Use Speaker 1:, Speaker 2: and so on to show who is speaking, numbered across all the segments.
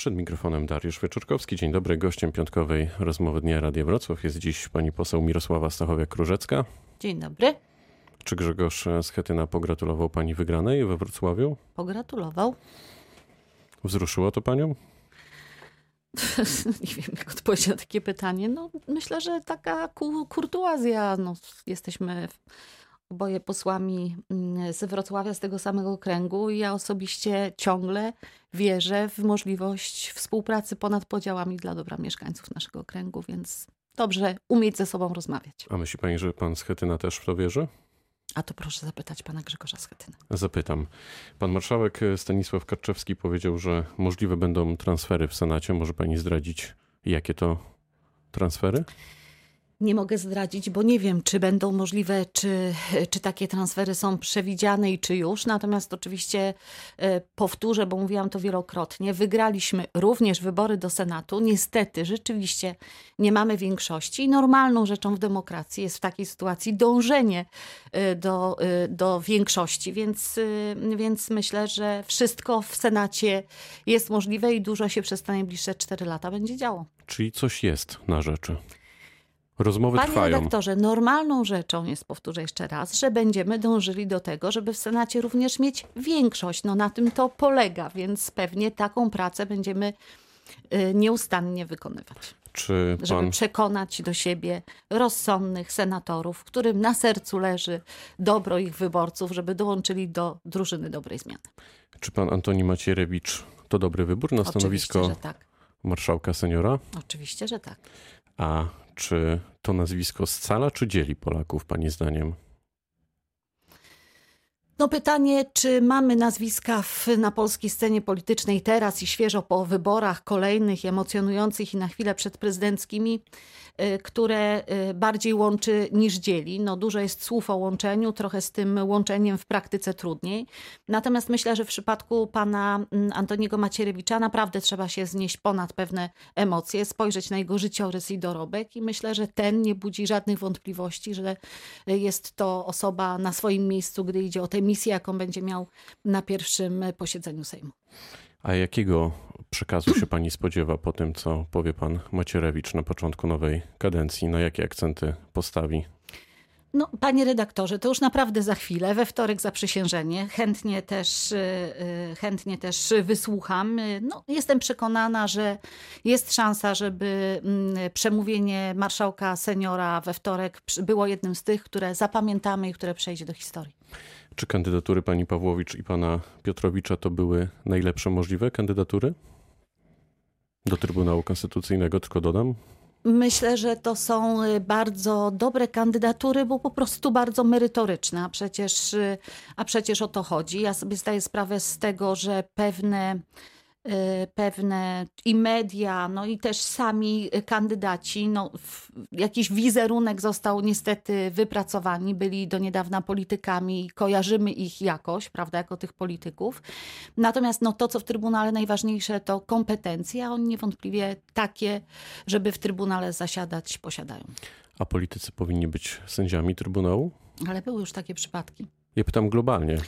Speaker 1: Przed mikrofonem Dariusz Wieczorkowski. Dzień dobry. Gościem piątkowej rozmowy Dnia Radia Wrocław jest dziś pani poseł Mirosława Stachowiak-Różecka.
Speaker 2: Dzień dobry.
Speaker 1: Czy Grzegorz Schetyna pogratulował pani wygranej we Wrocławiu?
Speaker 2: Pogratulował.
Speaker 1: Wzruszyło to panią?
Speaker 2: Nie wiem, jak odpowiedzieć na takie pytanie. No, myślę, że taka ku- kurtuazja. No, jesteśmy oboje posłami mm, z Wrocławia, z tego samego kręgu i ja osobiście ciągle wierzę w możliwość współpracy ponad podziałami dla dobra mieszkańców naszego kręgu, więc dobrze umieć ze sobą rozmawiać.
Speaker 1: A myśli pani, że pan Schetyna też w to wierzy?
Speaker 2: A to proszę zapytać pana Grzegorza Schetyna.
Speaker 1: Zapytam. Pan marszałek Stanisław Karczewski powiedział, że możliwe będą transfery w Senacie. Może pani zdradzić, jakie to transfery?
Speaker 2: Nie mogę zdradzić, bo nie wiem, czy będą możliwe, czy, czy takie transfery są przewidziane i czy już. Natomiast oczywiście e, powtórzę, bo mówiłam to wielokrotnie. Wygraliśmy również wybory do Senatu. Niestety, rzeczywiście nie mamy większości. Normalną rzeczą w demokracji jest w takiej sytuacji dążenie e, do, e, do większości. Więc, więc myślę, że wszystko w Senacie jest możliwe i dużo się przez te najbliższe cztery lata będzie działo.
Speaker 1: Czyli coś jest na rzeczy. Rozmowy
Speaker 2: Panie
Speaker 1: trwają.
Speaker 2: redaktorze, normalną rzeczą jest, powtórzę jeszcze raz, że będziemy dążyli do tego, żeby w Senacie również mieć większość. No na tym to polega, więc pewnie taką pracę będziemy y, nieustannie wykonywać.
Speaker 1: Czy
Speaker 2: Żeby
Speaker 1: pan,
Speaker 2: przekonać do siebie rozsądnych senatorów, którym na sercu leży dobro ich wyborców, żeby dołączyli do drużyny dobrej zmiany.
Speaker 1: czy pan Antoni Macierewicz to dobry wybór na stanowisko
Speaker 2: Oczywiście, że tak.
Speaker 1: marszałka seniora?
Speaker 2: Oczywiście, że tak.
Speaker 1: A czy to nazwisko scala, czy dzieli Polaków, pani zdaniem?
Speaker 2: No pytanie, czy mamy nazwiska w, na polskiej scenie politycznej teraz i świeżo po wyborach kolejnych, emocjonujących i na chwilę przedprezydenckimi, y, które y, bardziej łączy niż dzieli. No dużo jest słów o łączeniu, trochę z tym łączeniem w praktyce trudniej. Natomiast myślę, że w przypadku pana mm, Antoniego Macierewicza naprawdę trzeba się znieść ponad pewne emocje, spojrzeć na jego życiorys i dorobek i myślę, że ten nie budzi żadnych wątpliwości, że jest to osoba na swoim miejscu, gdy idzie o tę misję, jaką będzie miał na pierwszym posiedzeniu Sejmu.
Speaker 1: A jakiego przekazu się pani spodziewa po tym, co powie pan Macierewicz na początku nowej kadencji? Na jakie akcenty postawi?
Speaker 2: No, panie redaktorze, to już naprawdę za chwilę, we wtorek zaprzysiężenie. Chętnie też, y, y, chętnie też wysłucham. No, jestem przekonana, że jest szansa, żeby mm, przemówienie marszałka seniora we wtorek było jednym z tych, które zapamiętamy i które przejdzie do historii.
Speaker 1: Czy kandydatury pani Pawłowicz i pana Piotrowicza to były najlepsze możliwe kandydatury? Do Trybunału Konstytucyjnego, tylko dodam.
Speaker 2: Myślę, że to są y, bardzo dobre kandydatury, bo po prostu bardzo merytoryczne, a przecież, y, a przecież o to chodzi. Ja sobie zdaję sprawę z tego, że pewne, pewne i media, no i też sami kandydaci, no, jakiś wizerunek został niestety wypracowani, byli do niedawna politykami kojarzymy ich jakoś, prawda, jako tych polityków. Natomiast no, to, co w Trybunale najważniejsze, to kompetencje, a oni niewątpliwie takie, żeby w Trybunale zasiadać, posiadają.
Speaker 1: A politycy powinni być sędziami Trybunału?
Speaker 2: Ale były już takie przypadki.
Speaker 1: Ja pytam globalnie.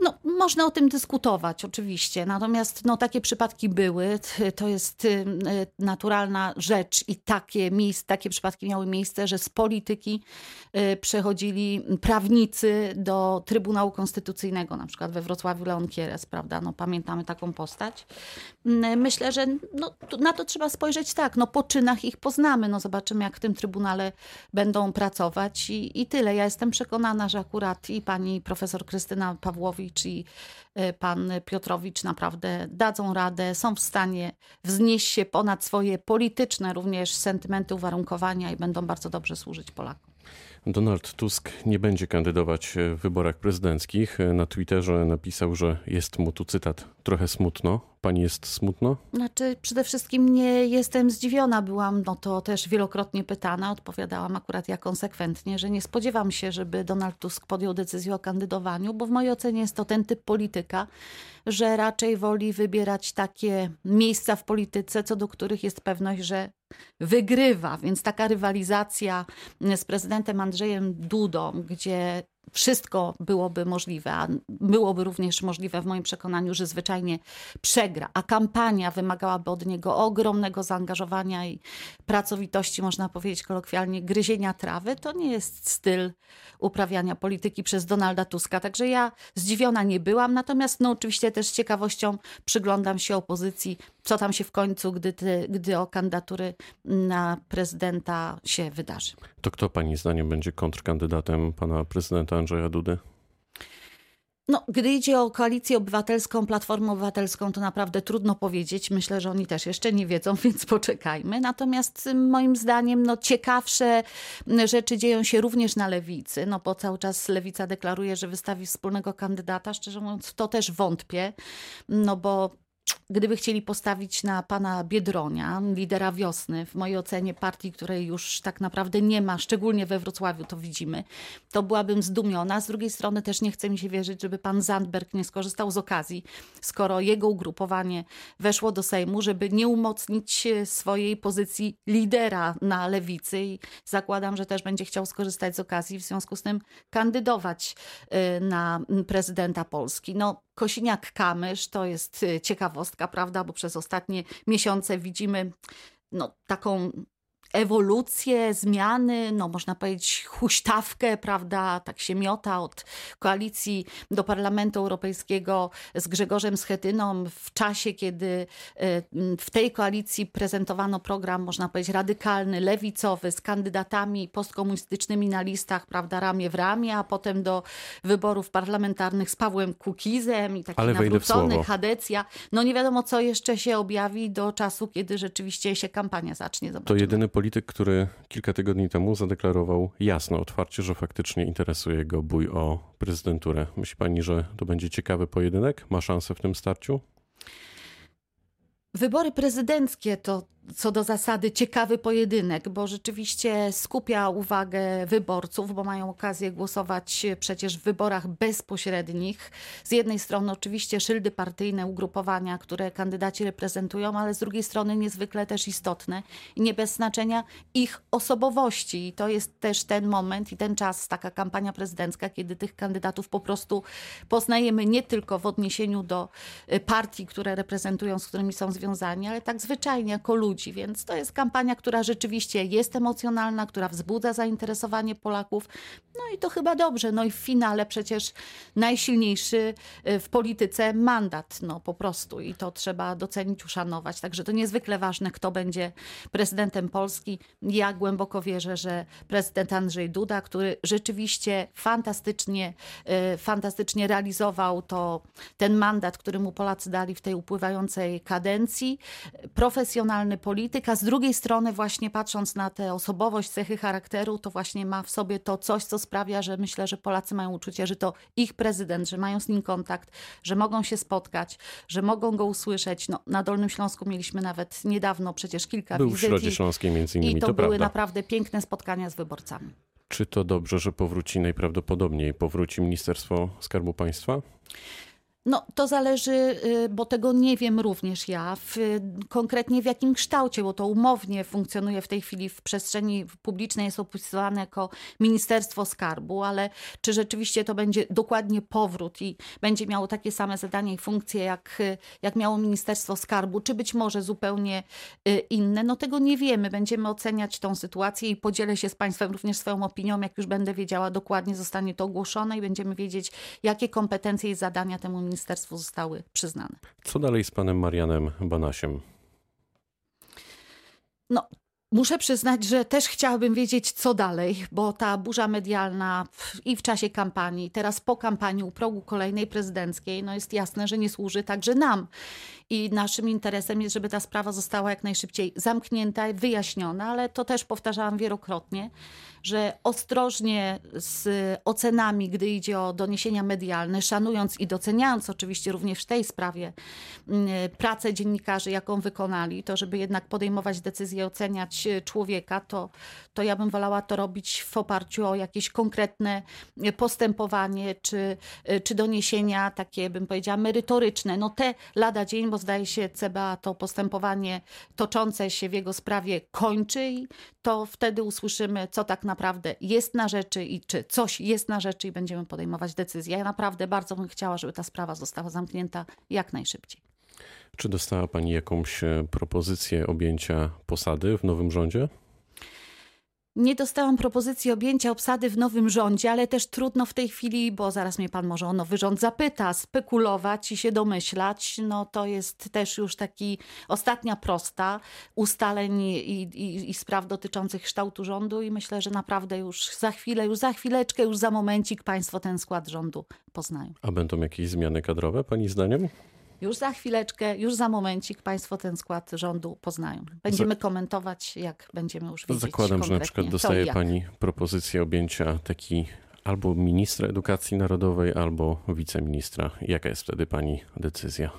Speaker 2: No, można o tym dyskutować, oczywiście. Natomiast no, takie przypadki były. To jest y, y, naturalna rzecz i takie, miejsc, takie przypadki miały miejsce, że z polityki y, przechodzili prawnicy do Trybunału Konstytucyjnego, na przykład we Wrocławiu Leon Kieres, prawda? No, pamiętamy taką postać. Mm, Myślę, że no, na to trzeba spojrzeć tak, no, po czynach ich poznamy, no, zobaczymy jak w tym Trybunale będą pracować i, i tyle. Ja jestem przekonana, że akurat i pani profesor Krystyna Pawłowicz i y, pan Piotrowicz naprawdę dadzą radę, są w stanie wznieść się ponad swoje polityczne również sentymenty, uwarunkowania i będą bardzo dobrze służyć Polakom.
Speaker 1: Donald Tusk nie będzie kandydować w wyborach prezydenckich. Na Twitterze napisał, że jest mu tu cytat trochę smutno. Pani jest smutno?
Speaker 2: Znaczy, przede wszystkim nie jestem zdziwiona. Byłam no to też wielokrotnie pytana. Odpowiadałam akurat ja konsekwentnie, że nie spodziewam się, żeby Donald Tusk podjął decyzję o kandydowaniu, bo w mojej ocenie jest to ten typ polityka, że raczej woli wybierać takie miejsca w polityce, co do których jest pewność, że wygrywa. Więc taka rywalizacja z prezydentem Andrzejem Dudą, gdzie wszystko byłoby możliwe, a byłoby również możliwe w moim przekonaniu, że zwyczajnie przegra, a kampania wymagałaby od niego ogromnego zaangażowania i pracowitości, można powiedzieć kolokwialnie, gryzienia trawy, to nie jest styl uprawiania polityki przez Donalda Tuska. Także ja zdziwiona nie byłam, natomiast no oczywiście też z ciekawością przyglądam się opozycji, co tam się w końcu, gdy, gdy o kandydatury na prezydenta się wydarzy.
Speaker 1: To kto pani zdaniem będzie kontrkandydatem pana prezydenta Andrzeja Dudy?
Speaker 2: No, gdy idzie o koalicję obywatelską, Platformę Obywatelską, to naprawdę trudno powiedzieć. Myślę, że oni też jeszcze nie wiedzą, więc poczekajmy. Natomiast moim zdaniem no, ciekawsze rzeczy dzieją się również na lewicy, no bo cały czas lewica deklaruje, że wystawi wspólnego kandydata. Szczerze mówiąc, to też wątpię, no bo gdyby chcieli postawić na pana Biedronia, lidera wiosny, w mojej ocenie partii, której już tak naprawdę nie ma, szczególnie we Wrocławiu to widzimy, to byłabym zdumiona. Z drugiej strony też nie chce mi się wierzyć, żeby pan Zandberg nie skorzystał z okazji, skoro jego ugrupowanie weszło do Sejmu, żeby nie umocnić swojej pozycji lidera na lewicy i zakładam, że też będzie chciał skorzystać z okazji, w związku z tym kandydować y, na prezydenta Polski. No, Kosiniak-Kamysz to jest y, ciekawostka, prawda, bo przez ostatnie miesiące widzimy no, taką ewolucję, zmiany, no można powiedzieć huśtawkę, prawda, tak się miota od koalicji do Parlamentu Europejskiego z Grzegorzem Schetyną w czasie, kiedy e, w tej koalicji prezentowano program, można powiedzieć, radykalny, lewicowy, z kandydatami postkomunistycznymi na listach, prawda, ramię w ramię, a potem do wyborów parlamentarnych z Pawłem Kukizem i taki
Speaker 1: Ale
Speaker 2: nawrócony, Hadecja. No nie wiadomo, co jeszcze się objawi do czasu, kiedy rzeczywiście się kampania zacznie.
Speaker 1: Zobaczymy. To jedyny polityk, który kilka tygodni temu zadeklarował jasno, otwarcie, że faktycznie interesuje go bój o prezydenturę. Myśli pani, że to będzie ciekawy pojedynek? Ma szansę w tym starciu?
Speaker 2: Wybory prezydenckie to co do zasady ciekawy pojedynek, bo rzeczywiście skupia uwagę wyborców, bo mają okazję głosować przecież w wyborach bezpośrednich. Z jednej strony oczywiście szyldy partyjne, ugrupowania, które kandydaci reprezentują, ale z drugiej strony niezwykle też istotne i nie bez znaczenia ich osobowości. I to jest też ten moment i ten czas, taka kampania prezydencka, kiedy tych kandydatów po prostu poznajemy nie tylko w odniesieniu do y, partii, które reprezentują, z którymi są związani, ale tak zwyczajnie jako ludzi ludzi, więc to jest kampania, która rzeczywiście jest emocjonalna, która wzbudza zainteresowanie Polaków. No i to chyba dobrze. No i w finale przecież najsilniejszy y, w polityce mandat, no po prostu. I to trzeba docenić, uszanować. Także to niezwykle ważne, kto będzie prezydentem Polski. Ja głęboko wierzę, że prezydent Andrzej Duda, który rzeczywiście fantastycznie, y, fantastycznie realizował to, ten mandat, który mu Polacy dali w tej upływającej kadencji. Profesjonalny polityka. Z drugiej strony właśnie patrząc na tę osobowość, cechy charakteru, to właśnie ma w sobie to coś, co sprawia, że myślę, że Polacy mają uczucie, że to ich prezydent, że mają z nim kontakt, że mogą się spotkać, że mogą go usłyszeć. No, na Dolnym Śląsku mieliśmy nawet niedawno przecież kilka
Speaker 1: Był
Speaker 2: wizyt.
Speaker 1: w Środzie Śląskiej między innymi,
Speaker 2: I to,
Speaker 1: to
Speaker 2: były
Speaker 1: prawda.
Speaker 2: naprawdę piękne spotkania z wyborcami.
Speaker 1: Czy to dobrze, że powróci najprawdopodobniej powróci Ministerstwo Skarbu Państwa?
Speaker 2: No, to zależy, y, bo tego nie wiem również ja, w, konkretnie w jakim kształcie, bo to umownie funkcjonuje w tej chwili w przestrzeni publicznej, jest opisywane jako Ministerstwo Skarbu, ale czy rzeczywiście to będzie dokładnie powrót i będzie miało takie same zadania i funkcje, jak, jak miało Ministerstwo Skarbu, czy być może zupełnie y, inne, no tego nie wiemy. Będziemy oceniać tą sytuację i podzielę się z Państwem również swoją opinią, jak już będę wiedziała dokładnie, zostanie to ogłoszone i będziemy wiedzieć, jakie kompetencje i zadania temu ministerstwu ministerstwu zostały przyznane.
Speaker 1: Co dalej z panem Marianem Banasiem?
Speaker 2: No, Muszę przyznać, że też chciałabym wiedzieć, co dalej, bo ta burza medialna i w czasie kampanii, teraz po kampanii u progu kolejnej prezydenckiej, no jest jasne, że nie służy także nam. I naszym interesem jest, żeby ta sprawa została jak najszybciej zamknięta wyjaśniona, ale to też powtarzałam wielokrotnie, że ostrożnie z ocenami, gdy idzie o doniesienia medialne, szanując i doceniając oczywiście również w tej sprawie mm, pracę dziennikarzy, jaką wykonali, to żeby jednak podejmować decyzje, oceniać człowieka, to, to ja bym wolała to robić w oparciu o jakieś konkretne postępowanie czy, czy doniesienia takie, bym powiedziała, merytoryczne. No te lada dzień, bo zdaje się CBA to postępowanie toczące się w jego sprawie kończy i to wtedy usłyszymy, co tak naprawdę jest na rzeczy i czy coś jest na rzeczy i będziemy podejmować decyzje. Ja naprawdę bardzo bym chciała, żeby ta sprawa została zamknięta jak najszybciej.
Speaker 1: Czy dostała Pani jakąś e, propozycję objęcia posady w nowym rządzie?
Speaker 2: Nie dostałam propozycji objęcia obsady w nowym rządzie, ale też trudno w tej chwili, bo zaraz mnie pan może o nowy rząd zapyta, spekulować i się domyślać. No to jest też już taki ostatnia prosta ustaleń i, i, i spraw dotyczących kształtu rządu i myślę, że naprawdę już za chwilę, już za chwileczkę, już za momencik państwo ten skład rządu poznają.
Speaker 1: A będą jakieś zmiany kadrowe, pani zdaniem?
Speaker 2: Już za chwileczkę, już za momencik Państwo ten skład rządu poznają. Będziemy komentować, jak będziemy już wiedzieć
Speaker 1: Zakładam, że na przykład dostaje Pani propozycję objęcia taki albo ministra edukacji narodowej, albo wiceministra. Jaka jest wtedy Pani decyzja?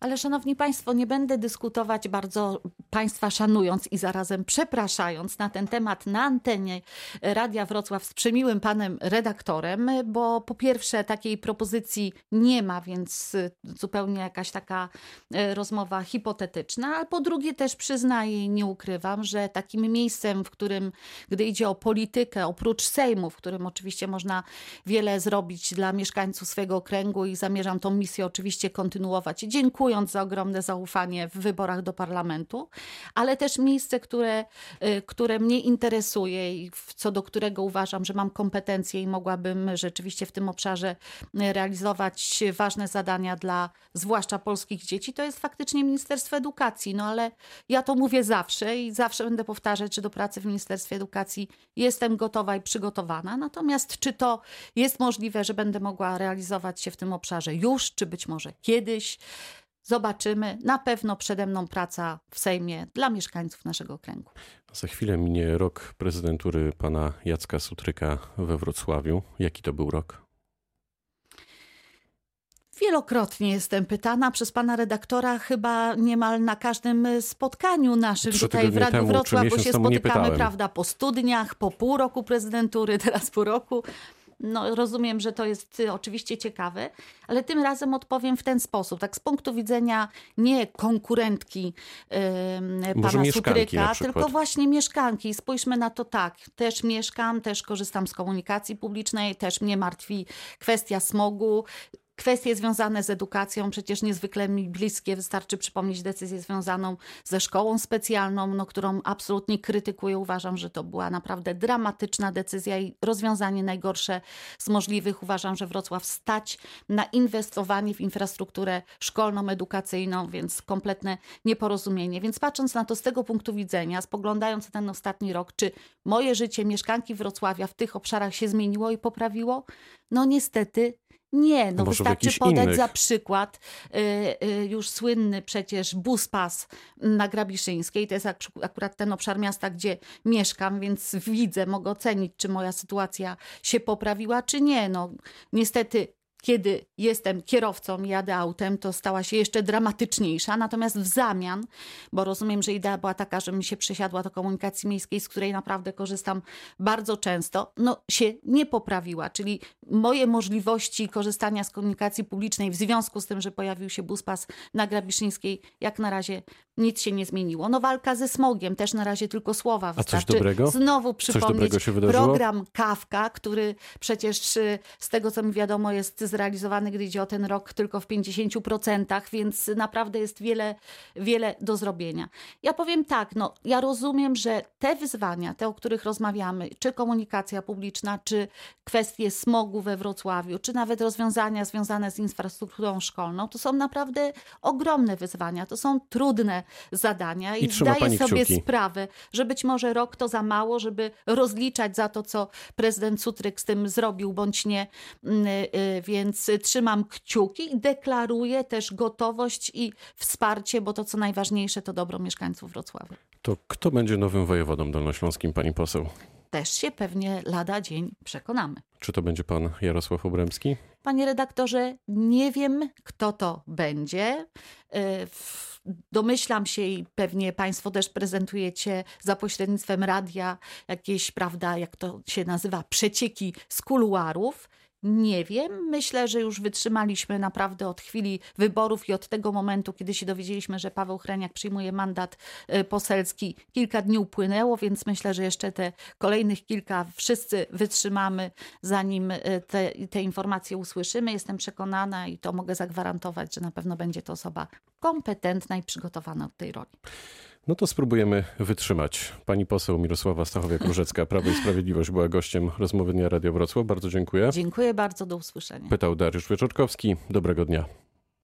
Speaker 2: Ale szanowni państwo, nie będę dyskutować bardzo państwa szanując i zarazem przepraszając na ten temat na antenie Radia Wrocław z przemiłym panem redaktorem, bo po pierwsze takiej propozycji nie ma, więc zupełnie jakaś taka e, rozmowa hipotetyczna, a po drugie też przyznaję i nie ukrywam, że takim miejscem, w którym, gdy idzie o politykę, oprócz Sejmu, w którym oczywiście można wiele zrobić dla mieszkańców swojego okręgu i zamierzam tą misję oczywiście kontynuować. Dziękując za ogromne zaufanie w wyborach do parlamentu, ale też miejsce, które, y, które mnie interesuje i co do którego uważam, że mam kompetencje i mogłabym rzeczywiście w tym obszarze y, realizować ważne zadania dla zwłaszcza polskich dzieci, to jest faktycznie Ministerstwo Edukacji. No ale ja to mówię zawsze i zawsze będę powtarzać, że do pracy w Ministerstwie Edukacji jestem gotowa i przygotowana. Natomiast czy to jest możliwe, że będę mogła realizować się w tym obszarze już, czy być może kiedyś? Zobaczymy. Na pewno przede mną praca w Sejmie dla mieszkańców naszego okręgu.
Speaker 1: Za chwilę minie rok prezydentury pana Jacka Sutryka we Wrocławiu. Jaki to był rok?
Speaker 2: Wielokrotnie jestem pytana przez pana redaktora, chyba niemal na każdym spotkaniu naszym
Speaker 1: Trzy
Speaker 2: tutaj w Radiu
Speaker 1: temu,
Speaker 2: Wrocław, bo się spotykamy, prawda, po studniach, po pół roku prezydentury, teraz po roku. No, rozumiem, że to jest y, oczywiście ciekawe, ale tym razem odpowiem w ten sposób. Tak z punktu widzenia nie konkurentki yy, pana Sutryka, tylko właśnie mieszkanki. Spójrzmy na to tak. Też mieszkam, też korzystam z komunikacji publicznej, też mnie martwi kwestia smogu. Kwestie związane z edukacją, przecież niezwykle mi bliskie, wystarczy przypomnieć decyzję związaną ze szkołą specjalną, no, którą absolutnie krytykuję. Uważam, że to była naprawdę dramatyczna decyzja i rozwiązanie najgorsze z możliwych. Uważam, że Wrocław stać na inwestowanie w infrastrukturę szkolną, edukacyjną, więc kompletne nieporozumienie. Więc patrząc na to z tego punktu widzenia, spoglądając na ten ostatni rok, czy moje życie mieszkanki Wrocławia w tych obszarach się zmieniło i poprawiło? No niestety nie, no Może wystarczy podać innych. za przykład y, y, już słynny przecież Buspas na Grabiszyńskiej. To jest akurat ten obszar miasta, gdzie mieszkam, więc widzę, mogę ocenić, czy moja sytuacja się poprawiła, czy nie. No, niestety kiedy jestem kierowcą, jadę autem, to stała się jeszcze dramatyczniejsza. Natomiast w zamian, bo rozumiem, że idea była taka, żebym się przesiadła do komunikacji miejskiej, z której naprawdę korzystam bardzo często, no się nie poprawiła. Czyli moje możliwości korzystania z komunikacji publicznej w związku z tym, że pojawił się buspas na Grabiszyńskiej, jak na razie nic się nie zmieniło. No walka ze smogiem, też na razie tylko słowa
Speaker 1: wystarczy. A coś dobrego?
Speaker 2: Znowu przypomnieć program Kawka, który przecież y, z tego, co mi wiadomo, jest zrealizowany, gdy idzie o ten rok, tylko w 50%, więc naprawdę jest wiele, wiele do zrobienia. Ja powiem tak, no, ja rozumiem, że te wyzwania, te, o których rozmawiamy, czy komunikacja publiczna, czy kwestie smogu we Wrocławiu, czy nawet rozwiązania związane z infrastrukturą szkolną, to są naprawdę ogromne wyzwania, to są trudne zadania i, I zdaję sobie kciuki. sprawę, że być może rok to za mało, żeby rozliczać za to, co prezydent Sutryk z tym zrobił, bądź nie, mm, y, y, więc trzymam kciuki i deklaruję też gotowość i wsparcie, bo to co najważniejsze to dobro mieszkańców Wrocławia.
Speaker 1: To kto będzie nowym wojewodą dolnośląskim, pani poseł?
Speaker 2: Też się pewnie lada dzień przekonamy.
Speaker 1: Czy to będzie pan Jarosław Obremski?
Speaker 2: Panie redaktorze, nie wiem, kto to będzie. E, domyślam się i pewnie Państwo też prezentujecie za pośrednictwem radia jakieś, prawda, jak to się nazywa, przecieki z kuluarów. Nie wiem. Myślę, że już wytrzymaliśmy naprawdę od chwili wyborów i od tego momentu, kiedy się dowiedzieliśmy, że Paweł Hreniak przyjmuje mandat y, poselski. Kilka dni upłynęło, więc myślę, że jeszcze te kolejnych kilka wszyscy wytrzymamy, zanim y, te, te informacje usłyszymy. Jestem przekonana i to mogę zagwarantować, że na pewno będzie to osoba kompetentna i przygotowana do tej roli.
Speaker 1: No to spróbujemy wytrzymać. Pani poseł Mirosława Stachowiak-Różecka, Prawo i Sprawiedliwość była gościem rozmowy Dnia Radio Wrocław. Bardzo dziękuję.
Speaker 2: Dziękuję bardzo, do usłyszenia.
Speaker 1: Pytał Dariusz Wieczorkowski. Dobrego dnia.